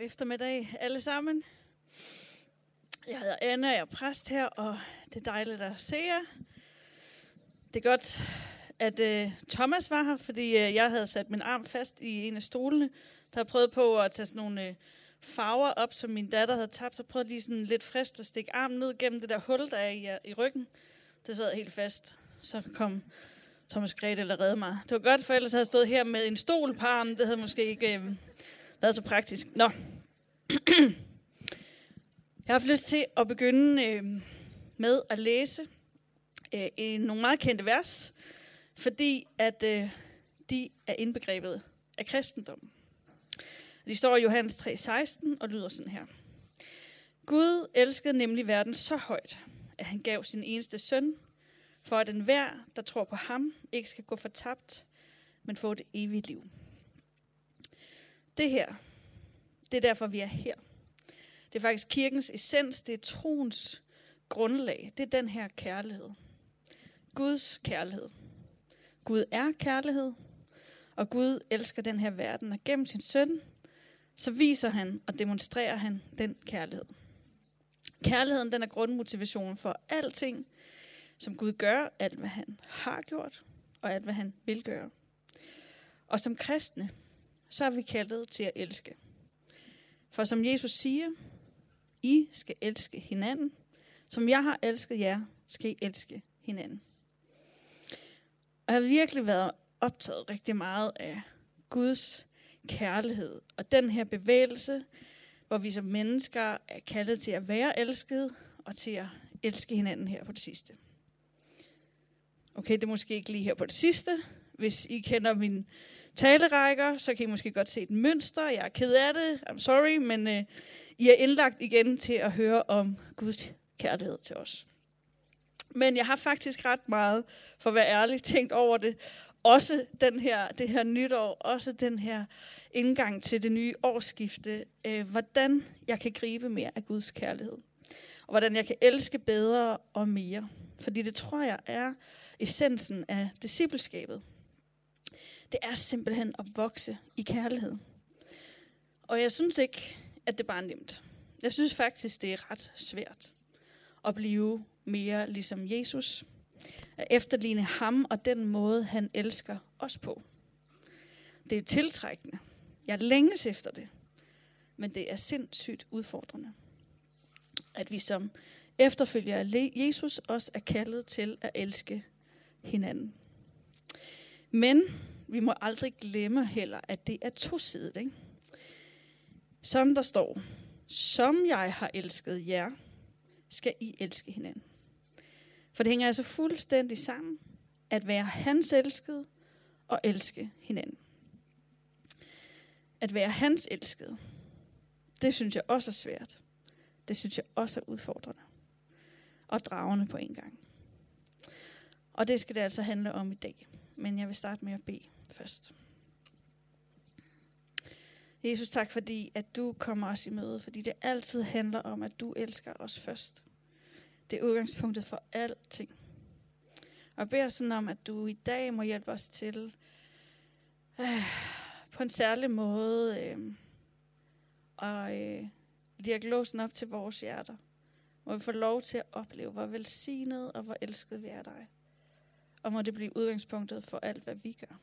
God eftermiddag alle sammen. Jeg hedder Anna, jeg er præst her, og det er dejligt at se jer. Det er godt, at uh, Thomas var her, fordi uh, jeg havde sat min arm fast i en af stolene. Der havde prøvet på at tage sådan nogle uh, farver op, som min datter havde tabt. Så prøvede lige sådan lidt frist at stikke armen ned gennem det der hul, der er i, i ryggen. Det sad helt fast. Så kom Thomas Grete eller redde mig. Det var godt, for ellers havde jeg stået her med en stol på armen. Det havde måske ikke... Uh, været så praktisk. Nå. Jeg har haft lyst til at begynde øh, med at læse øh, en, nogle meget kendte vers, fordi at øh, de er indbegrebet af kristendommen. De står i Johannes 3:16 og lyder sådan her. Gud elskede nemlig verden så højt, at han gav sin eneste søn, for at enhver, der tror på ham, ikke skal gå fortabt, men få det evige liv. Det her, det er derfor, vi er her. Det er faktisk kirkens essens, det er troens grundlag. Det er den her kærlighed. Guds kærlighed. Gud er kærlighed, og Gud elsker den her verden, og gennem sin søn, så viser han og demonstrerer han den kærlighed. Kærligheden, den er grundmotivationen for alting, som Gud gør, alt hvad han har gjort, og alt hvad han vil gøre. Og som kristne, så er vi kaldet til at elske. For som Jesus siger, I skal elske hinanden. Som jeg har elsket jer, skal I elske hinanden. Og jeg har virkelig været optaget rigtig meget af Guds kærlighed og den her bevægelse, hvor vi som mennesker er kaldet til at være elsket og til at elske hinanden her på det sidste. Okay, det er måske ikke lige her på det sidste. Hvis I kender min talerækker, så kan I måske godt se et mønster. Jeg er ked af det, I'm sorry, men øh, I er indlagt igen til at høre om Guds kærlighed til os. Men jeg har faktisk ret meget, for at være ærlig, tænkt over det. Også den her, det her nytår, også den her indgang til det nye årsskifte. Øh, hvordan jeg kan gribe mere af Guds kærlighed. Og hvordan jeg kan elske bedre og mere. Fordi det tror jeg er essensen af discipleskabet det er simpelthen at vokse i kærlighed. Og jeg synes ikke, at det bare er nemt. Jeg synes faktisk, det er ret svært at blive mere ligesom Jesus. At efterligne ham og den måde, han elsker os på. Det er tiltrækkende. Jeg længes efter det. Men det er sindssygt udfordrende. At vi som efterfølger af Jesus også er kaldet til at elske hinanden. Men vi må aldrig glemme heller, at det er tosidigt. Ikke? Som der står, som jeg har elsket jer, skal I elske hinanden. For det hænger altså fuldstændig sammen, at være hans elskede og elske hinanden. At være hans elskede, det synes jeg også er svært. Det synes jeg også er udfordrende. Og dragende på en gang. Og det skal det altså handle om i dag. Men jeg vil starte med at bede først. Jesus, tak fordi, at du kommer os i møde, fordi det altid handler om, at du elsker os først. Det er udgangspunktet for alting. Og jeg beder sådan om, at du i dag må hjælpe os til øh, på en særlig måde øh, og øh, lirke låsen op til vores hjerter. Må vi få lov til at opleve, hvor velsignet og hvor elsket vi er dig. Og må det blive udgangspunktet for alt, hvad vi gør.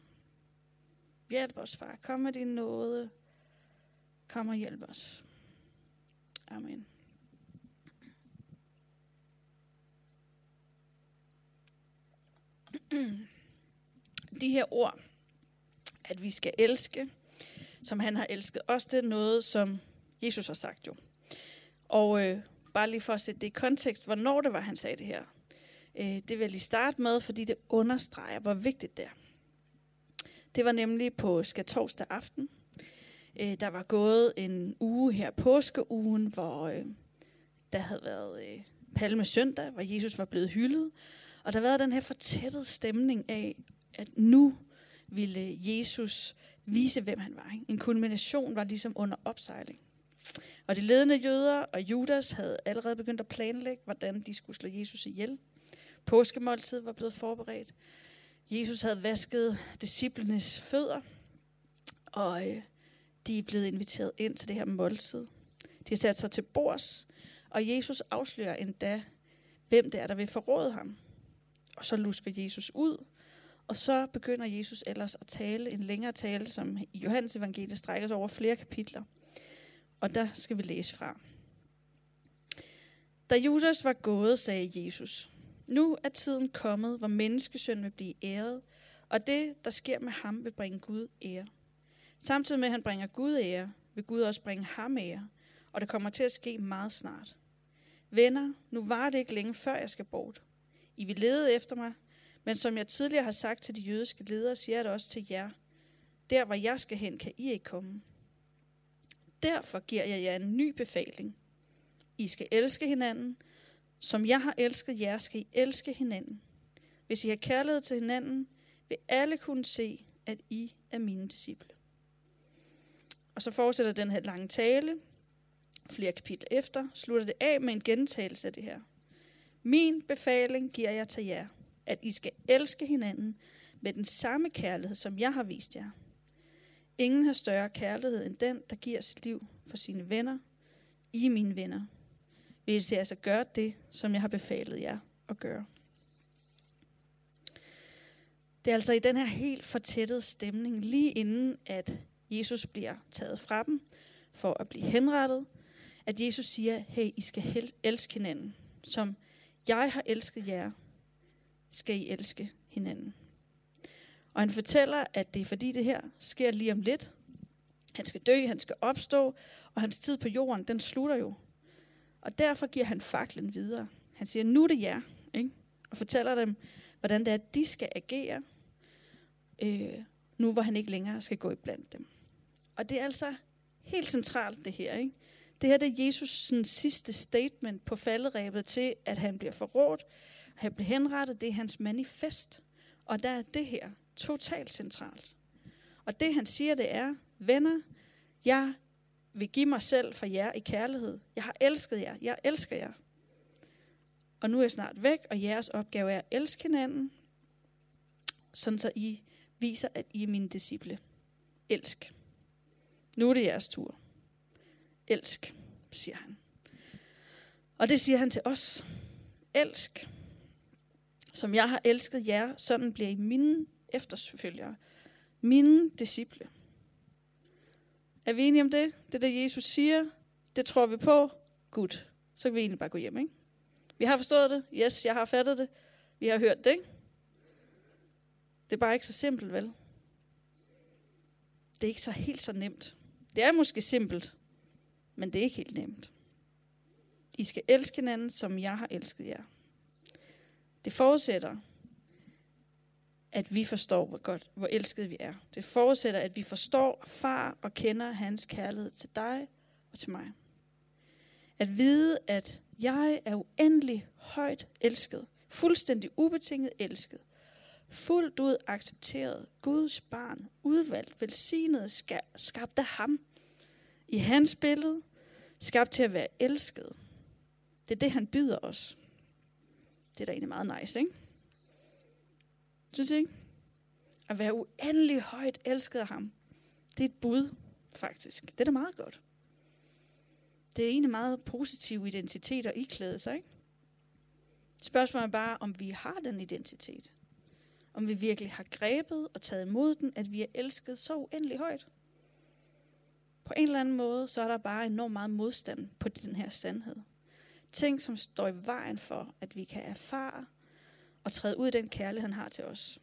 Hjælp os, far. Kom med din nåde. Kom og hjælp os. Amen. De her ord, at vi skal elske, som han har elsket os, det er noget, som Jesus har sagt jo. Og øh, bare lige for at sætte det i kontekst, hvornår det var, han sagde det her. Øh, det vil jeg lige starte med, fordi det understreger, hvor vigtigt det er. Det var nemlig på skatorsdag aften. Øh, der var gået en uge her, påskeugen, hvor øh, der havde været øh, palme søndag, hvor Jesus var blevet hyldet. Og der var den her fortættede stemning af, at nu ville Jesus vise, hvem han var. Ikke? En kulmination var ligesom under opsejling. Og de ledende jøder og Judas havde allerede begyndt at planlægge, hvordan de skulle slå Jesus ihjel. Påskemåltid var blevet forberedt. Jesus havde vasket disciplenes fødder, og øh, de er blevet inviteret ind til det her måltid. De har sat sig til bords, og Jesus afslører endda, hvem det er, der vil forråde ham. Og så lusker Jesus ud, og så begynder Jesus ellers at tale en længere tale, som i Johannes evangeliet strækker sig over flere kapitler. Og der skal vi læse fra. Da Judas var gået, sagde Jesus, nu er tiden kommet, hvor menneskesøn vil blive æret, og det, der sker med ham, vil bringe Gud ære. Samtidig med, at han bringer Gud ære, vil Gud også bringe ham ære, og det kommer til at ske meget snart. Venner, nu var det ikke længe før jeg skal bort. I vil lede efter mig, men som jeg tidligere har sagt til de jødiske ledere, siger jeg det også til jer. Der, hvor jeg skal hen, kan I ikke komme. Derfor giver jeg jer en ny befaling. I skal elske hinanden. Som jeg har elsket jer, skal I elske hinanden. Hvis I har kærlighed til hinanden, vil alle kunne se, at I er mine disciple. Og så fortsætter den her lange tale. Flere kapitler efter slutter det af med en gentagelse af det her. Min befaling giver jeg til jer, at I skal elske hinanden med den samme kærlighed, som jeg har vist jer. Ingen har større kærlighed end den, der giver sit liv for sine venner. I er mine venner. Vil I altså gøre det, som jeg har befalet jer at gøre. Det er altså i den her helt fortættede stemning, lige inden at Jesus bliver taget fra dem for at blive henrettet, at Jesus siger, hey, I skal elske hinanden. Som jeg har elsket jer, skal I elske hinanden. Og han fortæller, at det er fordi det her sker lige om lidt. Han skal dø, han skal opstå, og hans tid på jorden, den slutter jo. Og derfor giver han faklen videre. Han siger, nu er det jer, ikke? og fortæller dem, hvordan det er, at de skal agere, øh, nu hvor han ikke længere skal gå iblandt dem. Og det er altså helt centralt det her. Ikke? Det her det er Jesus sådan, sidste statement på falderæbet til, at han bliver forrådt, han bliver henrettet. Det er hans manifest. Og der er det her totalt centralt. Og det han siger, det er, venner, jeg vil give mig selv for jer i kærlighed. Jeg har elsket jer. Jeg elsker jer. Og nu er jeg snart væk, og jeres opgave er at elske hinanden, sådan så I viser, at I er mine disciple. Elsk. Nu er det jeres tur. Elsk, siger han. Og det siger han til os. Elsk. Som jeg har elsket jer, sådan bliver I mine efterfølgere. Mine disciple. Er vi enige om det? Det der Jesus siger, det tror vi på. Gud. Så kan vi egentlig bare gå hjem, ikke? Vi har forstået det. Yes, jeg har fattet det. Vi har hørt det, ikke? Det er bare ikke så simpelt, vel? Det er ikke så helt så nemt. Det er måske simpelt, men det er ikke helt nemt. I skal elske hinanden, som jeg har elsket jer. Det forudsætter, at vi forstår, hvor godt, hvor elskede vi er. Det forudsætter, at vi forstår far og kender hans kærlighed til dig og til mig. At vide, at jeg er uendelig højt elsket, fuldstændig ubetinget elsket, fuldt ud accepteret, Guds barn, udvalgt, velsignet, skabt af ham, i hans billede, skabt til at være elsket. Det er det, han byder os. Det er da egentlig meget nice, ikke? Synes I ikke? At være uendelig højt elsket af ham. Det er et bud, faktisk. Det er da meget godt. Det er egentlig meget positiv identitet at iklæde sig, ikke? Spørgsmålet er bare, om vi har den identitet. Om vi virkelig har grebet og taget imod den, at vi er elsket så uendelig højt. På en eller anden måde, så er der bare enormt meget modstand på den her sandhed. Ting, som står i vejen for, at vi kan erfare og træde ud i den kærlighed, han har til os.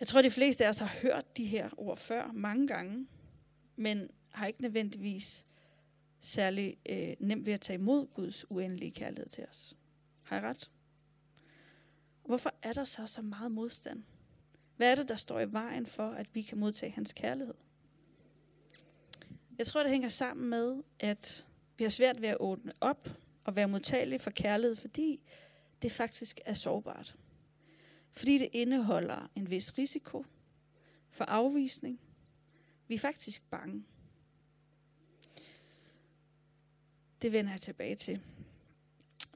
Jeg tror, de fleste af os har hørt de her ord før mange gange, men har ikke nødvendigvis særlig øh, nemt ved at tage imod Guds uendelige kærlighed til os. Har jeg ret? Hvorfor er der så så meget modstand? Hvad er det, der står i vejen for, at vi kan modtage hans kærlighed? Jeg tror, det hænger sammen med, at vi har svært ved at åbne op og være modtagelige for kærlighed, fordi det faktisk er sårbart. Fordi det indeholder en vis risiko for afvisning. Vi er faktisk bange. Det vender jeg tilbage til.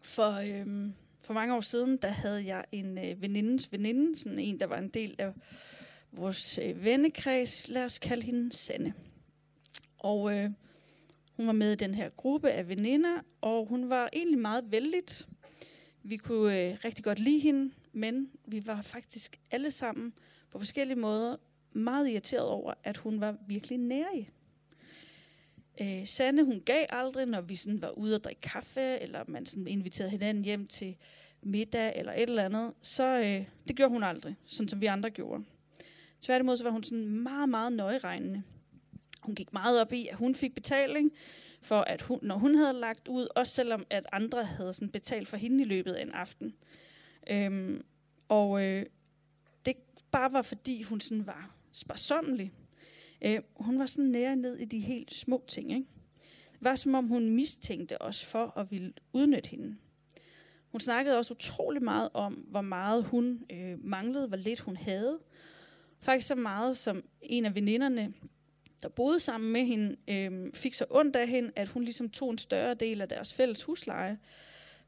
For, øhm, for mange år siden, der havde jeg en øh, venindes veninde, sådan en, der var en del af vores øh, vennekreds, lad os kalde hende Sanne. Og øh, hun var med i den her gruppe af veninder, og hun var egentlig meget vældig. Vi kunne øh, rigtig godt lide hende, men vi var faktisk alle sammen på forskellige måder meget irriteret over, at hun var virkelig nærig. Øh, Sanne, hun gav aldrig, når vi sådan var ude at drikke kaffe, eller man sådan inviterede hinanden hjem til middag eller et eller andet. Så øh, det gjorde hun aldrig, sådan som vi andre gjorde. Tværtimod så var hun sådan meget, meget nøjeregnende. Hun gik meget op i, at hun fik betaling for, at hun, når hun havde lagt ud, også selvom at andre havde sådan betalt for hende i løbet af en aften. Øhm, og øh, det bare var fordi, hun sådan var sparsomlig. Øh, hun var sådan nære ned i de helt små ting. Ikke? Det var som om, hun mistænkte os for at ville udnytte hende. Hun snakkede også utrolig meget om, hvor meget hun øh, manglede, hvor lidt hun havde. Faktisk så meget som en af veninderne, der boede sammen med hende, øh, fik så ondt af hende, at hun ligesom tog en større del af deres fælles husleje,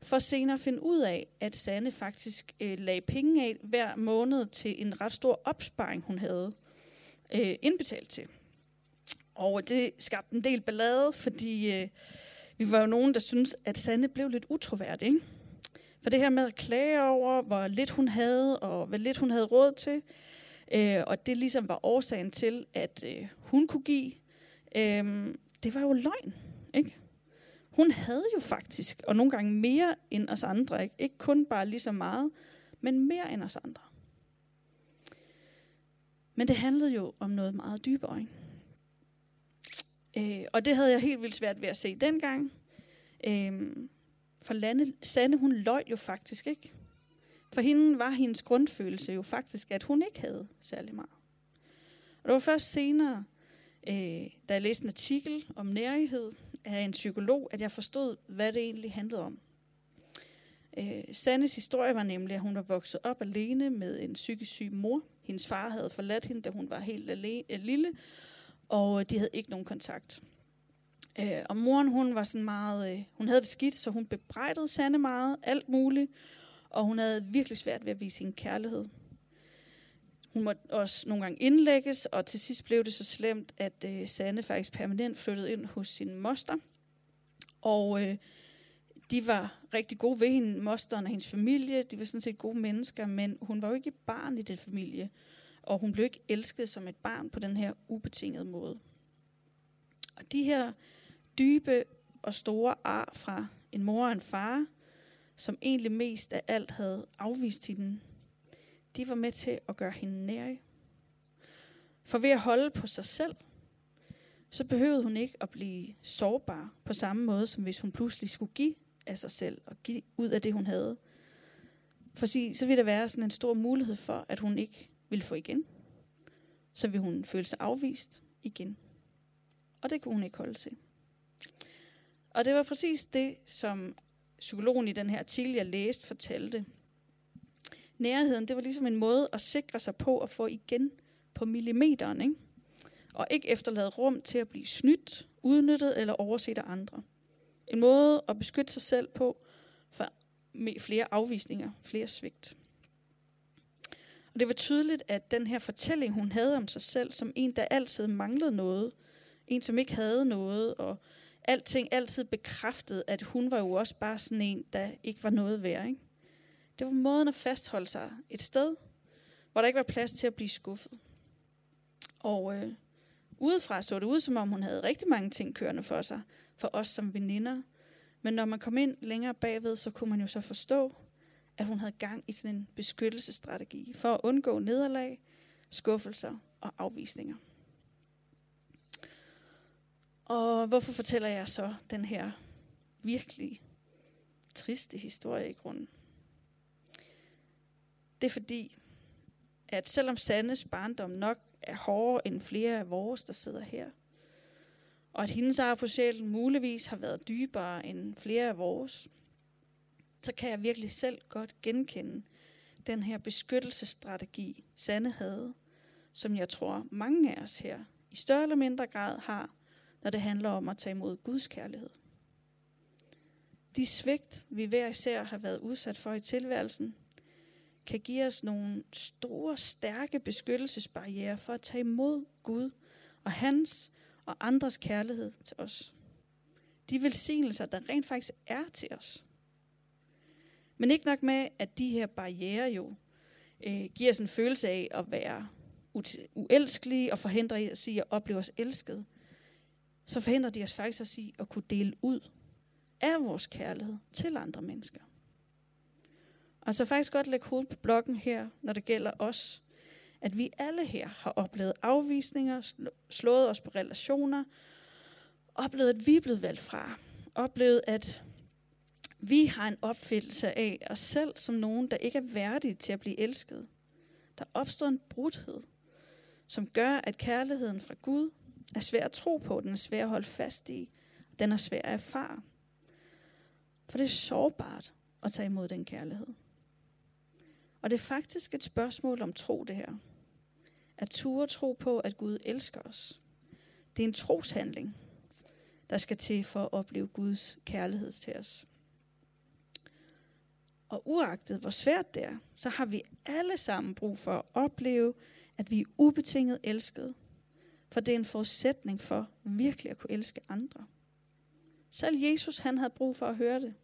for senere at finde ud af, at Sanne faktisk øh, lagde penge af hver måned til en ret stor opsparing, hun havde øh, indbetalt til. Og det skabte en del ballade, fordi øh, vi var jo nogen, der syntes, at Sanne blev lidt utroværdig. Ikke? For det her med at klage over, hvor lidt hun havde, og hvad lidt hun havde råd til, øh, og det ligesom var årsagen til, at øh, hun kunne give, øh, det var jo løgn. Ikke? Hun havde jo faktisk, og nogle gange mere end os andre, ikke, ikke kun bare lige så meget, men mere end os andre. Men det handlede jo om noget meget dybere. Ikke? Øh, og det havde jeg helt vildt svært ved at se dengang. Øh, for Lande, Sande, hun løj jo faktisk ikke. For hende var hendes grundfølelse jo faktisk, at hun ikke havde særlig meget. Og det var først senere, øh, da jeg læste en artikel om nærighed af en psykolog, at jeg forstod, hvad det egentlig handlede om. Øh, Sandes historie var nemlig, at hun var vokset op alene med en psykisk syg mor. Hendes far havde forladt hende, da hun var helt alene, øh, lille, og øh, de havde ikke nogen kontakt. Øh, og moren, hun var sådan meget, øh, hun havde det skidt, så hun bebrejdede Sande meget, alt muligt, og hun havde virkelig svært ved at vise sin kærlighed. Hun måtte også nogle gange indlægges, og til sidst blev det så slemt, at øh, Sanne faktisk permanent flyttede ind hos sin moster. Og øh, de var rigtig gode ved hende, mosteren og hendes familie. De var sådan set gode mennesker, men hun var jo ikke barn i den familie. Og hun blev ikke elsket som et barn på den her ubetingede måde. Og de her dybe og store ar fra en mor og en far, som egentlig mest af alt havde afvist hende, de var med til at gøre hende nær. For ved at holde på sig selv, så behøvede hun ikke at blive sårbar på samme måde, som hvis hun pludselig skulle give af sig selv og give ud af det, hun havde. For så ville der være sådan en stor mulighed for, at hun ikke ville få igen. Så ville hun føle sig afvist igen. Og det kunne hun ikke holde til. Og det var præcis det, som psykologen i den her artikel, jeg læste, fortalte. Nærheden, det var ligesom en måde at sikre sig på at få igen på millimeteren, ikke? og ikke efterlade rum til at blive snydt, udnyttet eller overset af andre. En måde at beskytte sig selv på for flere afvisninger, flere svigt. Og det var tydeligt, at den her fortælling, hun havde om sig selv, som en, der altid manglede noget, en, som ikke havde noget, og alting altid bekræftede, at hun var jo også bare sådan en, der ikke var noget værd. Ikke? Det var måden at fastholde sig et sted, hvor der ikke var plads til at blive skuffet. Og øh, udefra så det ud, som om hun havde rigtig mange ting kørende for sig, for os som veninder. Men når man kom ind længere bagved, så kunne man jo så forstå, at hun havde gang i sådan en beskyttelsesstrategi for at undgå nederlag, skuffelser og afvisninger. Og hvorfor fortæller jeg så den her virkelig triste historie i grunden? Det er fordi, at selvom Sandes barndom nok er hårdere end flere af vores, der sidder her, og at hendes ar på sjælen muligvis har været dybere end flere af vores, så kan jeg virkelig selv godt genkende den her beskyttelsesstrategi, Sande havde, som jeg tror mange af os her i større eller mindre grad har, når det handler om at tage imod Guds kærlighed. De svigt, vi hver især har været udsat for i tilværelsen, kan give os nogle store, stærke beskyttelsesbarriere for at tage imod Gud og hans og andres kærlighed til os. De velsignelser, der rent faktisk er til os. Men ikke nok med, at de her barriere jo øh, giver os en følelse af at være uelskelige og forhindrer os i at opleve os elsket, så forhindrer de os faktisk også i at kunne dele ud af vores kærlighed til andre mennesker. Og så faktisk godt lægge hovedet på blokken her, når det gælder os. At vi alle her har oplevet afvisninger, slået os på relationer, oplevet, at vi er blevet valgt fra, oplevet, at vi har en opfyldelse af os selv som nogen, der ikke er værdige til at blive elsket. Der opstår en brudhed, som gør, at kærligheden fra Gud er svær at tro på, den er svær at holde fast i, den er svær at erfare. For det er sårbart at tage imod den kærlighed. Og det er faktisk et spørgsmål om tro, det her. At ture tro på, at Gud elsker os. Det er en troshandling, der skal til for at opleve Guds kærlighed til os. Og uagtet hvor svært det er, så har vi alle sammen brug for at opleve, at vi er ubetinget elskede. For det er en forudsætning for virkelig at kunne elske andre. Selv Jesus, han havde brug for at høre det.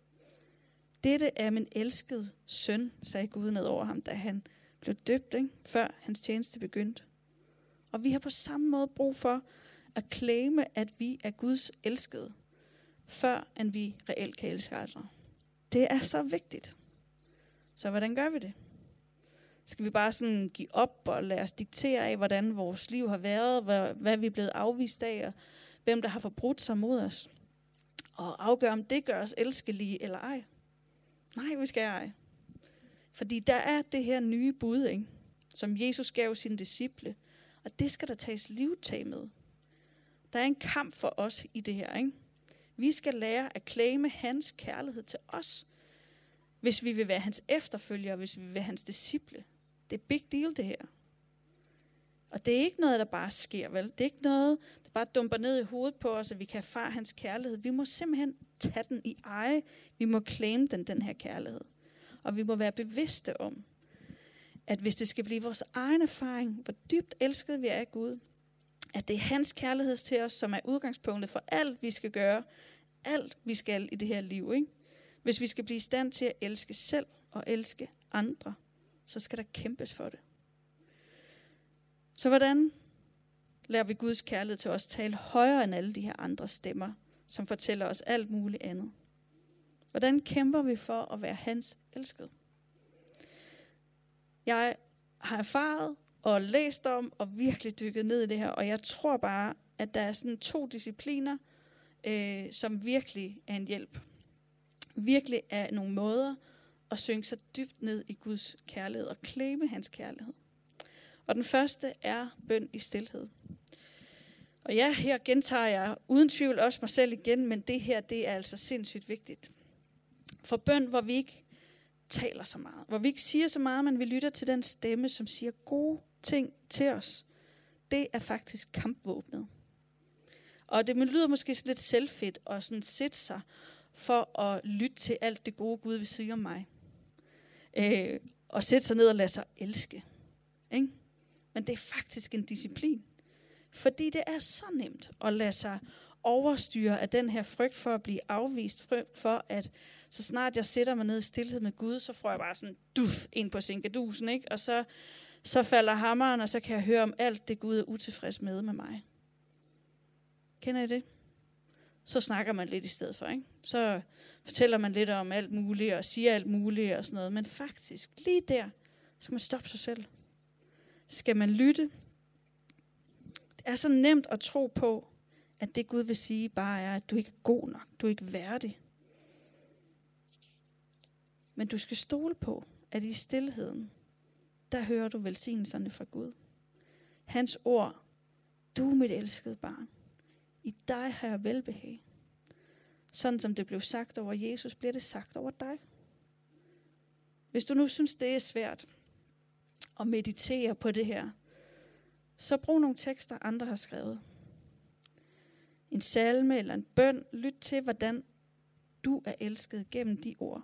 Dette er min elskede søn, sagde Gud ned over ham, da han blev døbt, ikke? før hans tjeneste begyndte. Og vi har på samme måde brug for at klæme, at vi er Guds elskede, før end vi reelt kan elske andre. Det er så vigtigt. Så hvordan gør vi det? Skal vi bare sådan give op og lade os diktere af, hvordan vores liv har været, hvad, hvad vi er blevet afvist af, og hvem der har forbrudt sig mod os? Og afgøre, om det gør os elskelige eller ej. Nej, vi skal ej. Fordi der er det her nye bud, ikke? som Jesus gav sine disciple. Og det skal der tages livtag med. Der er en kamp for os i det her. Ikke? Vi skal lære at klæme hans kærlighed til os, hvis vi vil være hans efterfølgere, hvis vi vil være hans disciple. Det er big deal, det her. Og det er ikke noget, der bare sker, vel? Det er ikke noget, der bare dumper ned i hovedet på os, at vi kan erfare hans kærlighed. Vi må simpelthen tage den i eje. Vi må claim den, den her kærlighed. Og vi må være bevidste om, at hvis det skal blive vores egen erfaring, hvor dybt elsket vi er af Gud, at det er hans kærlighed til os, som er udgangspunktet for alt, vi skal gøre, alt, vi skal i det her liv. Ikke? Hvis vi skal blive i stand til at elske selv og elske andre, så skal der kæmpes for det. Så hvordan lærer vi Guds kærlighed til os tale højere end alle de her andre stemmer, som fortæller os alt muligt andet? Hvordan kæmper vi for at være hans elskede? Jeg har erfaret og læst om og virkelig dykket ned i det her, og jeg tror bare, at der er sådan to discipliner, øh, som virkelig er en hjælp. Virkelig er nogle måder at synge sig dybt ned i Guds kærlighed og klæme hans kærlighed. Og den første er bøn i stilhed. Og ja, her gentager jeg uden tvivl også mig selv igen, men det her, det er altså sindssygt vigtigt. For bøn, hvor vi ikke taler så meget, hvor vi ikke siger så meget, men vi lytter til den stemme, som siger gode ting til os, det er faktisk kampvåbnet. Og det lyder måske lidt selvfedt at sådan sætte sig for at lytte til alt det gode Gud vil sige om mig. Øh, og sætte sig ned og lade sig elske. Ikke? Men det er faktisk en disciplin. Fordi det er så nemt at lade sig overstyre af den her frygt for at blive afvist, frygt for at så snart jeg sætter mig ned i stillhed med Gud, så får jeg bare sådan duf ind på sinkedusen, ikke? Og så, så falder hammeren, og så kan jeg høre om alt det Gud er utilfreds med med mig. Kender I det? Så snakker man lidt i stedet for, ikke? Så fortæller man lidt om alt muligt, og siger alt muligt og sådan noget. Men faktisk, lige der, skal man stoppe sig selv. Skal man lytte? Det er så nemt at tro på, at det Gud vil sige bare er, at du ikke er god nok, du er ikke værdig. Men du skal stole på, at i stillheden, der hører du velsignelserne fra Gud. Hans ord, du er mit elskede barn. I dig har jeg velbehag. Sådan som det blev sagt over Jesus, bliver det sagt over dig. Hvis du nu synes, det er svært at meditere på det her, så brug nogle tekster, andre har skrevet. En salme eller en bøn. Lyt til, hvordan du er elsket gennem de ord.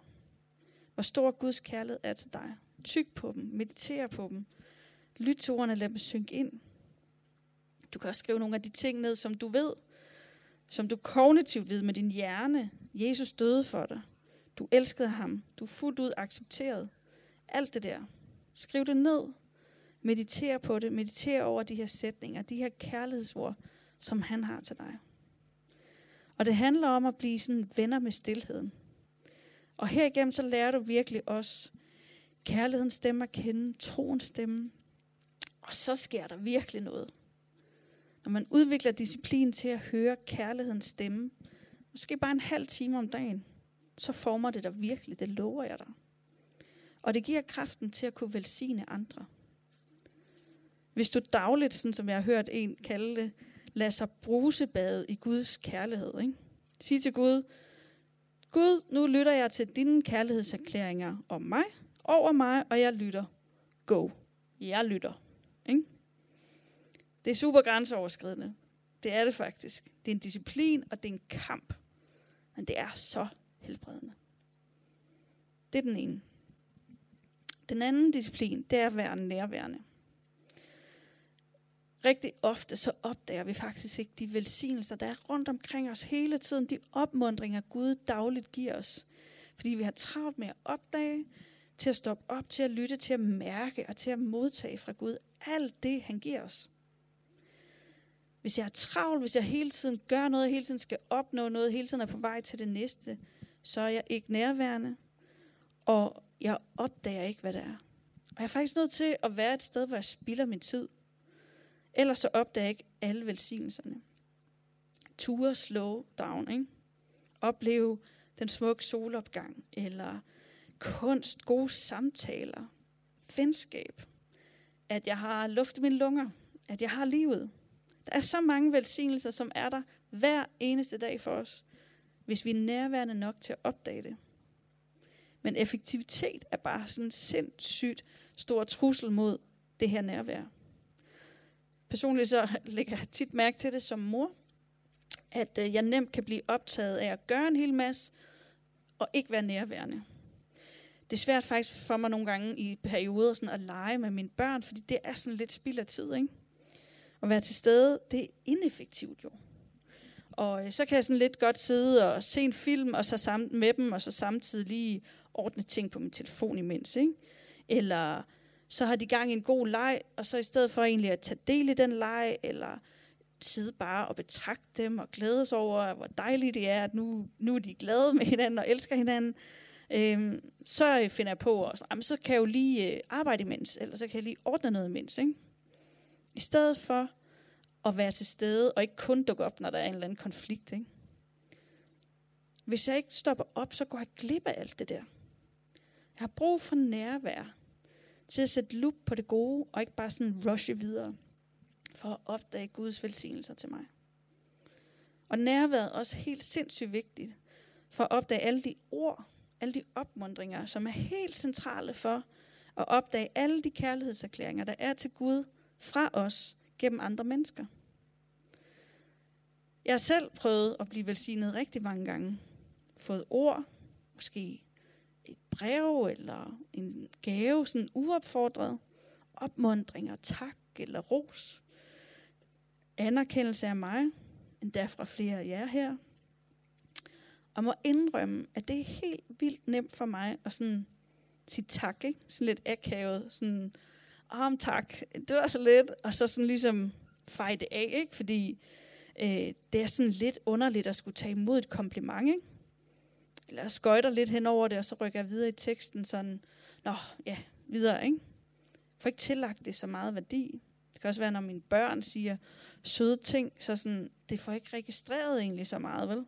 Hvor stor Guds kærlighed er til dig. tyk på dem, Mediter på dem, lyt til ordene, lad dem synke ind. Du kan også skrive nogle af de ting ned, som du ved, som du kognitivt ved med din hjerne. Jesus døde for dig. Du elskede ham. Du er fuldt ud accepteret. Alt det der. Skriv det ned. Mediter på det. Mediter over de her sætninger, de her kærlighedsord, som han har til dig. Og det handler om at blive sådan venner med stillheden. Og herigennem så lærer du virkelig også kærlighedens stemme at kende, troens stemme. Og så sker der virkelig noget. Når man udvikler disciplin til at høre kærlighedens stemme, måske bare en halv time om dagen, så former det dig virkelig, det lover jeg dig. Og det giver kraften til at kunne velsigne andre. Hvis du dagligt, sådan som jeg har hørt en kalde det, lader sig brusebade i Guds kærlighed. Ikke? Sig til Gud, Gud, nu lytter jeg til dine kærlighedserklæringer om mig, over mig, og jeg lytter. Go. Jeg lytter. Ikke? Det er super grænseoverskridende. Det er det faktisk. Det er en disciplin, og det er en kamp. Men det er så helbredende. Det er den ene. Den anden disciplin, det er at være nærværende. Rigtig ofte så opdager vi faktisk ikke de velsignelser, der er rundt omkring os hele tiden. De opmundringer, Gud dagligt giver os. Fordi vi har travlt med at opdage, til at stoppe op, til at lytte, til at mærke og til at modtage fra Gud alt det, han giver os. Hvis jeg er travl, hvis jeg hele tiden gør noget, hele tiden skal opnå noget, hele tiden er på vej til det næste, så er jeg ikke nærværende, og jeg opdager ikke, hvad det er. Og jeg er faktisk nødt til at være et sted, hvor jeg spilder min tid. Ellers så opdager jeg ikke alle velsignelserne. Ture slow down, ikke? Opleve den smukke solopgang, eller kunst, gode samtaler, venskab, at jeg har luft i mine lunger, at jeg har livet. Der er så mange velsignelser, som er der hver eneste dag for os, hvis vi er nærværende nok til at opdage det. Men effektivitet er bare sådan en sindssygt stor trussel mod det her nærvær. Personligt så lægger jeg tit mærke til det som mor, at øh, jeg nemt kan blive optaget af at gøre en hel masse, og ikke være nærværende. Det er svært faktisk for mig nogle gange i perioder sådan at lege med mine børn, fordi det er sådan lidt spild af tid. Ikke? At være til stede, det er ineffektivt jo. Og øh, så kan jeg sådan lidt godt sidde og se en film, og så sammen med dem, og så samtidig lige ordne ting på min telefon imens. Ikke? Eller så har de gang i en god leg, og så i stedet for egentlig at tage del i den leg, eller sidde bare og betragte dem og glæde sig over, hvor dejligt det er, at nu, nu er de glade med hinanden og elsker hinanden, øhm, så øh, finder jeg på, at jamen, så kan jeg jo lige øh, arbejde imens, eller så kan jeg lige ordne noget imens. Ikke? I stedet for at være til stede, og ikke kun dukke op, når der er en eller anden konflikt. Ikke? Hvis jeg ikke stopper op, så går jeg glip af alt det der. Jeg har brug for nærvær til at sætte lup på det gode, og ikke bare sådan rushe videre, for at opdage Guds velsignelser til mig. Og nærværet er også helt sindssygt vigtigt, for at opdage alle de ord, alle de opmundringer, som er helt centrale for at opdage alle de kærlighedserklæringer, der er til Gud fra os gennem andre mennesker. Jeg har selv prøvet at blive velsignet rigtig mange gange. Fået ord, måske et brev eller en gave, sådan uopfordret. Opmundringer, tak eller ros. Anerkendelse af mig, endda fra flere af jer her. Og må indrømme, at det er helt vildt nemt for mig at sådan sige tak, ikke? Sådan lidt akavet, sådan, om oh, tak, det var så lidt, og så sådan ligesom fejde det af, ikke? Fordi øh, det er sådan lidt underligt at skulle tage imod et kompliment, ikke? Eller skøjter lidt hen over det, og så rykker jeg videre i teksten sådan, nå, ja, videre, ikke? får ikke tillagt det så meget værdi. Det kan også være, når mine børn siger søde ting, så sådan, det får ikke registreret egentlig så meget, vel?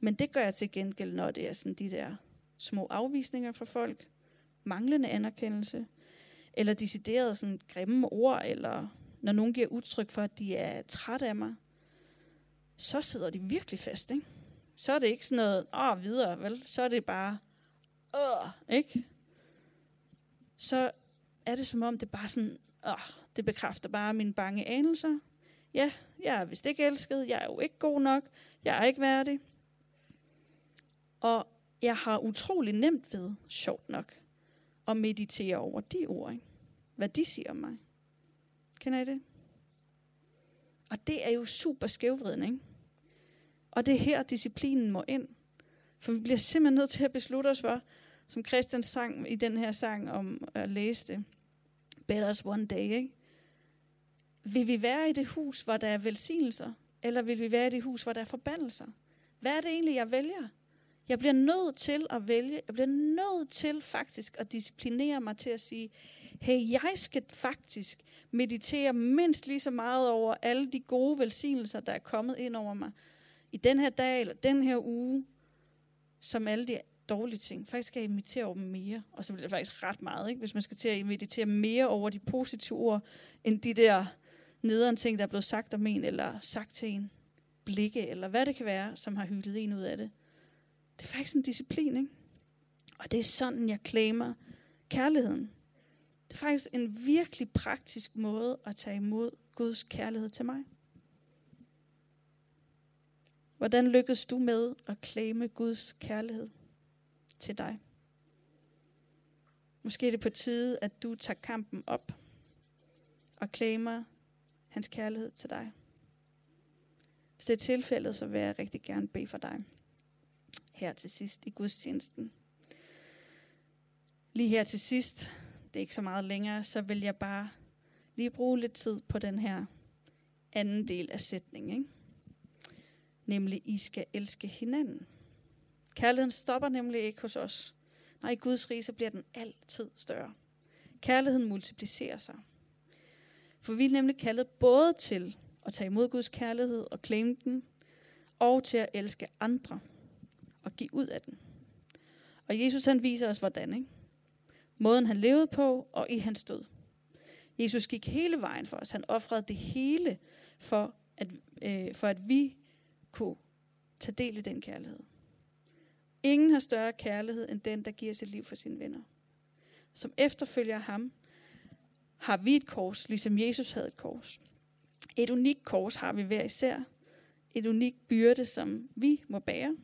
Men det gør jeg til gengæld, når det er sådan de der små afvisninger fra folk, manglende anerkendelse, eller deciderede sådan grimme ord, eller når nogen giver udtryk for, at de er trætte af mig, så sidder de virkelig fast, ikke? Så er det ikke sådan noget, åh, videre, vel? Så er det bare, åh, ikke? Så er det som om, det bare sådan, åh, det bekræfter bare mine bange anelser. Ja, jeg er vist ikke elsket, jeg er jo ikke god nok, jeg er ikke værdig. Og jeg har utrolig nemt ved, sjovt nok, og meditere over de ord. Ikke? Hvad de siger om mig. Kender I det? Og det er jo super skævvridende, ikke? Og det er her, disciplinen må ind. For vi bliver simpelthen nødt til at beslutte os for, som Christian sang i den her sang om at læse det, Better's One Day, ikke? Vil vi være i det hus, hvor der er velsignelser, eller vil vi være i det hus, hvor der er forbandelser? Hvad er det egentlig, jeg vælger? Jeg bliver nødt til at vælge, jeg bliver nødt til faktisk at disciplinere mig til at sige, hey, jeg skal faktisk meditere mindst lige så meget over alle de gode velsignelser, der er kommet ind over mig i den her dag eller den her uge, som alle de dårlige ting. Faktisk skal jeg meditere over dem mere, og så bliver det faktisk ret meget, ikke? hvis man skal til at meditere mere over de positive ord, end de der nederen ting, der er blevet sagt om en, eller sagt til en, blikke, eller hvad det kan være, som har hyldet en ud af det. Det er faktisk en disciplin, ikke? Og det er sådan, jeg klamer kærligheden. Det er faktisk en virkelig praktisk måde at tage imod Guds kærlighed til mig. Hvordan lykkedes du med at klame Guds kærlighed til dig? Måske er det på tide, at du tager kampen op og klamer hans kærlighed til dig. Hvis det er tilfældet, så vil jeg rigtig gerne bede for dig. Her til sidst i gudstjenesten. Lige her til sidst, det er ikke så meget længere, så vil jeg bare lige bruge lidt tid på den her anden del af sætningen. Ikke? Nemlig, I skal elske hinanden. Kærligheden stopper nemlig ikke hos os. Nej, i Guds rige, så bliver den altid større. Kærligheden multiplicerer sig. For vi er nemlig kaldet både til at tage imod Guds kærlighed og claim den, og til at elske andre og give ud af den. Og Jesus han viser os hvordan, ikke? Måden han levede på og i hans død. Jesus gik hele vejen for os. Han offrede det hele for at, øh, for at vi kunne tage del i den kærlighed. Ingen har større kærlighed end den, der giver sit liv for sine venner. Som efterfølger ham, har vi et kors, ligesom Jesus havde et kors. Et unikt kors har vi hver især. Et unikt byrde, som vi må bære.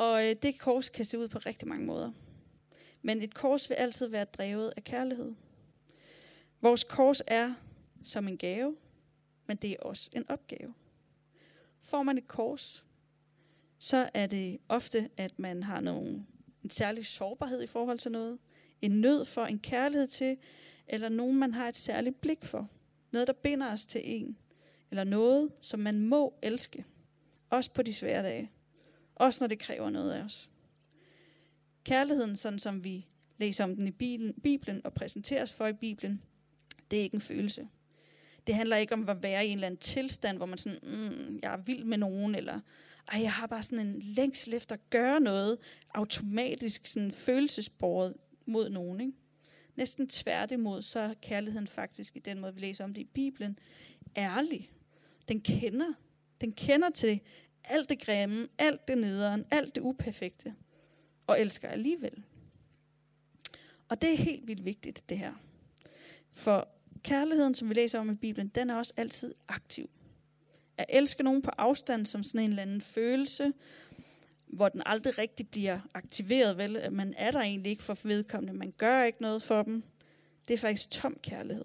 Og øh, det kors kan se ud på rigtig mange måder. Men et kors vil altid være drevet af kærlighed. Vores kors er som en gave, men det er også en opgave. Får man et kors, så er det ofte, at man har nogen, en særlig sårbarhed i forhold til noget, en nød for, en kærlighed til, eller nogen, man har et særligt blik for. Noget, der binder os til en. Eller noget, som man må elske. Også på de svære dage. Også når det kræver noget af os. Kærligheden, sådan som vi læser om den i Bibelen og præsenteres for i Bibelen, det er ikke en følelse. Det handler ikke om at være i en eller anden tilstand, hvor man sådan, mm, jeg er vild med nogen, eller ej, jeg har bare sådan en længsel efter at gøre noget automatisk sådan følelsesbordet mod nogen. Ikke? Næsten tværtimod, så er kærligheden faktisk i den måde, vi læser om det i Bibelen, ærlig. Den kender. Den kender til alt det grimme, alt det nederen, alt det uperfekte, og elsker alligevel. Og det er helt vildt vigtigt, det her. For kærligheden, som vi læser om i Bibelen, den er også altid aktiv. At elske nogen på afstand som sådan en eller anden følelse, hvor den aldrig rigtig bliver aktiveret, vel? Man er der egentlig ikke for vedkommende, man gør ikke noget for dem. Det er faktisk tom kærlighed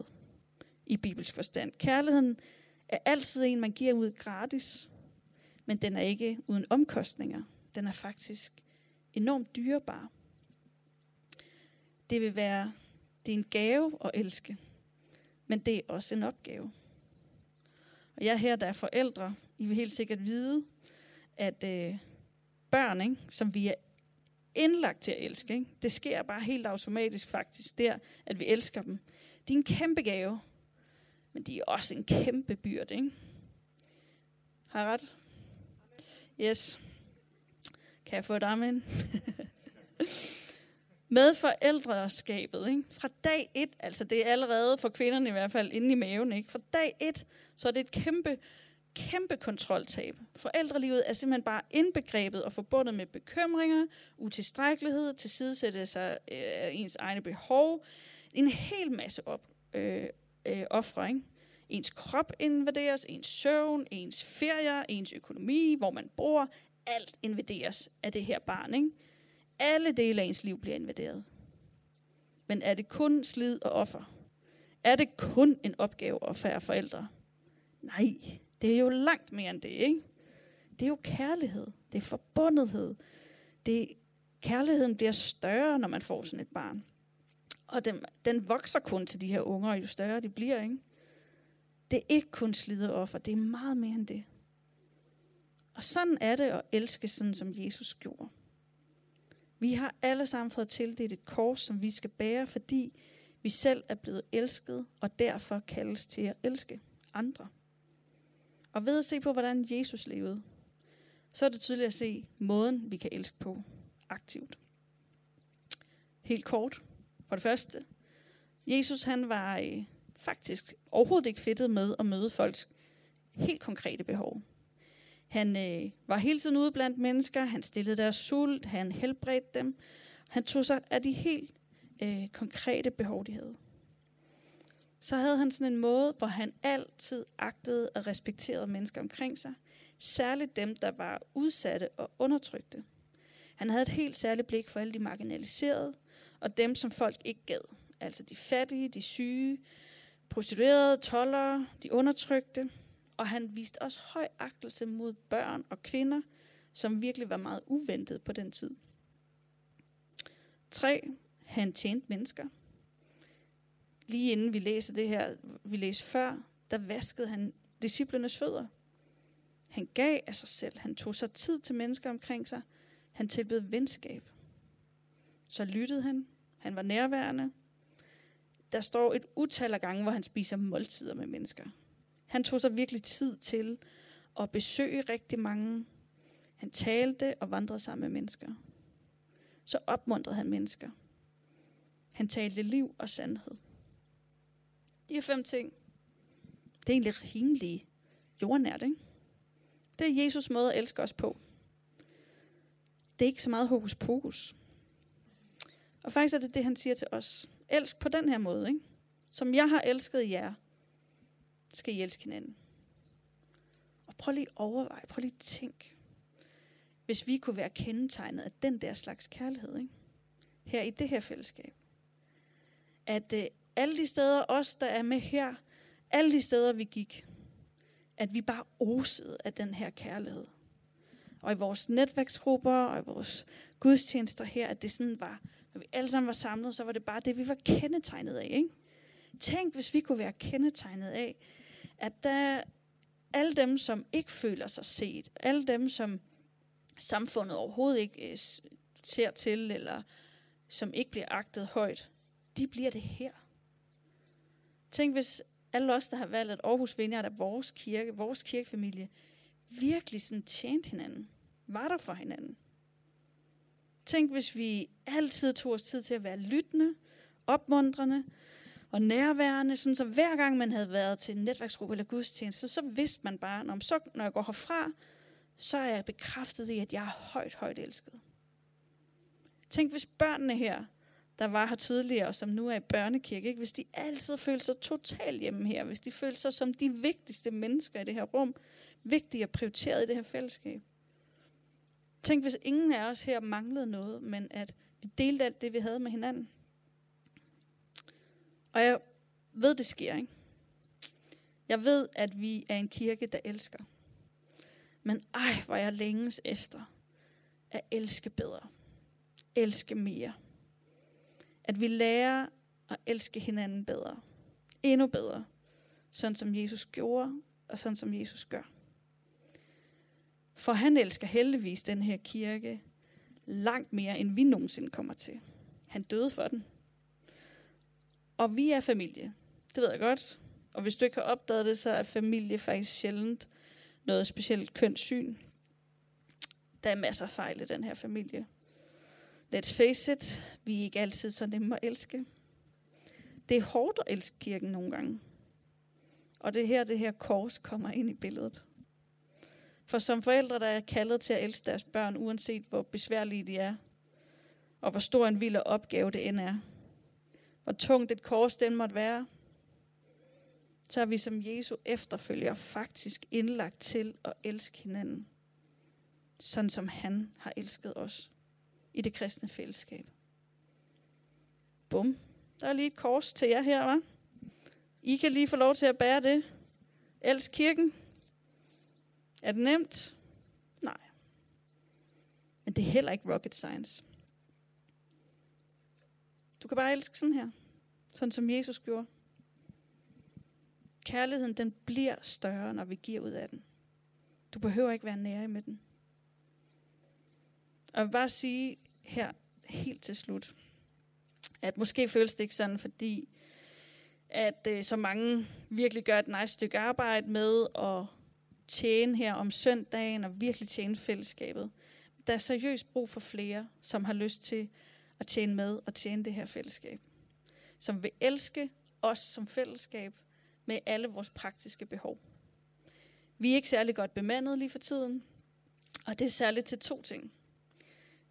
i bibelsk forstand. Kærligheden er altid en, man giver ud gratis, men den er ikke uden omkostninger. Den er faktisk enormt dyrebar. Det vil være, det er en gave at elske, men det er også en opgave. Og jeg her, der er forældre, I vil helt sikkert vide, at øh, børn, ikke, som vi er indlagt til at elske. Ikke? Det sker bare helt automatisk faktisk der, at vi elsker dem. Det er en kæmpe gave, men de er også en kæmpe byrde. Ikke? Har jeg ret? Yes. Kan jeg få et amen? Med forældreskabet, ikke? fra dag et, altså det er allerede for kvinderne i hvert fald inde i maven, ikke? fra dag et, så er det et kæmpe kæmpe kontroltab. Forældrelivet er simpelthen bare indbegrebet og forbundet med bekymringer, utilstrækkelighed, tilsidesættelse sig øh, ens egne behov, en hel masse op, øh, øh, offring. Ens krop invaderes, ens søvn, ens ferier, ens økonomi, hvor man bor, alt invaderes af det her barn. Ikke? Alle dele af ens liv bliver invaderet. Men er det kun slid og offer? Er det kun en opgave at færre forældre? Nej, det er jo langt mere end det, ikke? Det er jo kærlighed. Det er forbundethed. Det, kærligheden bliver større, når man får sådan et barn. Og den, den vokser kun til de her unger, jo større de bliver, ikke? Det er ikke kun slid offer, det er meget mere end det. Og sådan er det at elske, sådan som Jesus gjorde. Vi har alle sammen fået tildelt et kors, som vi skal bære, fordi vi selv er blevet elsket, og derfor kaldes til at elske andre. Og ved at se på, hvordan Jesus levede, så er det tydeligt at se måden, vi kan elske på aktivt. Helt kort. For det første, Jesus han var øh, faktisk overhovedet ikke fedtet med at møde folks helt konkrete behov. Han øh, var hele tiden ude blandt mennesker, han stillede deres sult, han helbredte dem. Han tog sig af de helt øh, konkrete behov, de havde. Så havde han sådan en måde, hvor han altid agtede og respekterede mennesker omkring sig. Særligt dem, der var udsatte og undertrykte. Han havde et helt særligt blik for alle de marginaliserede, og dem, som folk ikke gad. Altså de fattige, de syge, prostituerede, tollere, de undertrykte. Og han viste også høj agtelse mod børn og kvinder, som virkelig var meget uventet på den tid. 3. Han tjente mennesker. Lige inden vi læser det her, vi læste før, der vaskede han disciplernes fødder. Han gav af sig selv. Han tog sig tid til mennesker omkring sig. Han tilbød venskab. Så lyttede han. Han var nærværende. Der står et utal af gange, hvor han spiser måltider med mennesker. Han tog sig virkelig tid til at besøge rigtig mange. Han talte og vandrede sammen med mennesker. Så opmuntrede han mennesker. Han talte liv og sandhed. De er fem ting. Det er egentlig rimelig jordnært, ikke? Det er Jesus måde at elske os på. Det er ikke så meget hokus pokus. Og faktisk er det det, han siger til os. Elsk på den her måde, ikke? Som jeg har elsket jer, skal I elske hinanden. Og prøv lige at overveje, prøv lige at tænke. Hvis vi kunne være kendetegnet af den der slags kærlighed, ikke? her i det her fællesskab. At øh, alle de steder, os der er med her, alle de steder vi gik, at vi bare osede af den her kærlighed. Og i vores netværksgrupper og i vores gudstjenester her, at det sådan var, når vi alle sammen var samlet, så var det bare det, vi var kendetegnet af. Ikke? Tænk, hvis vi kunne være kendetegnet af, at der alle dem, som ikke føler sig set, alle dem, som samfundet overhovedet ikke øh, ser til, eller som ikke bliver agtet højt, de bliver det her. Tænk, hvis alle os, der har valgt, at Aarhus Vineyard er vores kirke, vores kirkefamilie, virkelig sådan tjente hinanden. Var der for hinanden. Tænk, hvis vi altid tog os tid til at være lyttende, opmuntrende og nærværende, sådan så hver gang man havde været til en netværksgruppe eller gudstjeneste, så vidste man bare, når, så, når jeg går herfra, så er jeg bekræftet i, at jeg er højt, højt elsket. Tænk, hvis børnene her der var her tidligere, og som nu er i børnekirke, ikke? hvis de altid følte sig totalt hjemme her, hvis de følte sig som de vigtigste mennesker i det her rum, vigtige og prioriteret i det her fællesskab. Tænk, hvis ingen af os her manglede noget, men at vi delte alt det, vi havde med hinanden. Og jeg ved, det sker, ikke? Jeg ved, at vi er en kirke, der elsker. Men ej, hvor jeg længes efter at elske bedre. Elske mere at vi lærer at elske hinanden bedre. Endnu bedre. Sådan som Jesus gjorde, og sådan som Jesus gør. For han elsker heldigvis den her kirke langt mere, end vi nogensinde kommer til. Han døde for den. Og vi er familie. Det ved jeg godt. Og hvis du ikke har opdaget det, så er familie faktisk sjældent noget specielt kønssyn. Der er masser af fejl i den her familie. Let's face it, vi er ikke altid så nemme at elske. Det er hårdt at elske kirken nogle gange. Og det er her, det her kors kommer ind i billedet. For som forældre, der er kaldet til at elske deres børn, uanset hvor besværlige de er, og hvor stor en vild opgave det end er, hvor tungt et kors den måtte være, så er vi som Jesu efterfølger faktisk indlagt til at elske hinanden, sådan som han har elsket os i det kristne fællesskab. Bum. Der er lige et kors til jer her, hva'? I kan lige få lov til at bære det. Elsk kirken. Er det nemt? Nej. Men det er heller ikke rocket science. Du kan bare elske sådan her. Sådan som Jesus gjorde. Kærligheden, den bliver større, når vi giver ud af den. Du behøver ikke være nære med den. Og jeg vil bare sige her helt til slut, at måske føles det ikke sådan, fordi at øh, så mange virkelig gør et nice stykke arbejde med at tjene her om søndagen og virkelig tjene fællesskabet. Der er seriøst brug for flere, som har lyst til at tjene med og tjene det her fællesskab. Som vil elske os som fællesskab med alle vores praktiske behov. Vi er ikke særlig godt bemandet lige for tiden, og det er særligt til to ting.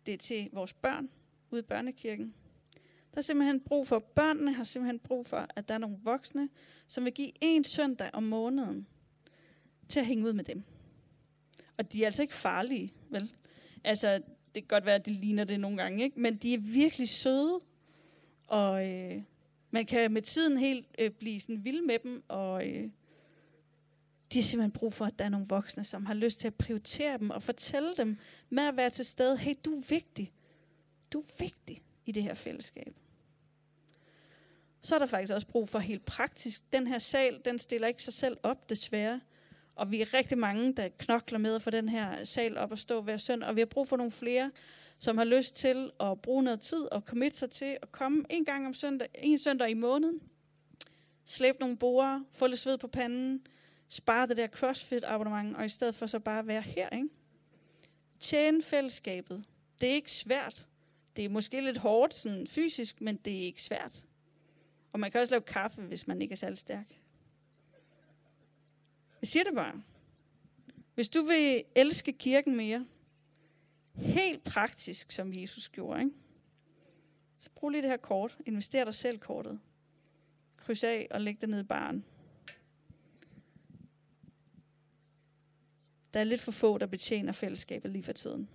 Det er til vores børn ude i børnekirken. Der er simpelthen brug for, børnene har simpelthen brug for, at der er nogle voksne, som vil give en søndag om måneden til at hænge ud med dem. Og de er altså ikke farlige, vel? Altså, det kan godt være, at de ligner det nogle gange, ikke? Men de er virkelig søde, og øh, man kan med tiden helt øh, blive sådan vild med dem, og øh, de har simpelthen brug for, at der er nogle voksne, som har lyst til at prioritere dem og fortælle dem med at være til stede. Hey, du er vigtig. Du er vigtig i det her fællesskab. Så er der faktisk også brug for helt praktisk. Den her sal, den stiller ikke sig selv op, desværre. Og vi er rigtig mange, der knokler med at få den her sal op og stå hver søndag. Og vi har brug for nogle flere, som har lyst til at bruge noget tid og committe sig til at komme en gang om søndag, en søndag i måneden. Slæb nogle borer, få lidt sved på panden, spare det der CrossFit-abonnement, og i stedet for så bare være her, ikke? Tjene fællesskabet. Det er ikke svært. Det er måske lidt hårdt sådan fysisk, men det er ikke svært. Og man kan også lave kaffe, hvis man ikke er særlig stærk. Jeg siger det bare. Hvis du vil elske kirken mere, helt praktisk, som Jesus gjorde, ikke? så brug lige det her kort. Invester dig selv kortet. Kryds af og læg det ned i baren. Der er lidt for få, der betjener fællesskabet lige for tiden.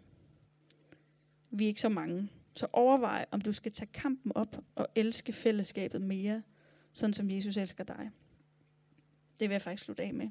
Vi er ikke så mange. Så overvej, om du skal tage kampen op og elske fællesskabet mere, sådan som Jesus elsker dig. Det vil jeg faktisk slutte af med.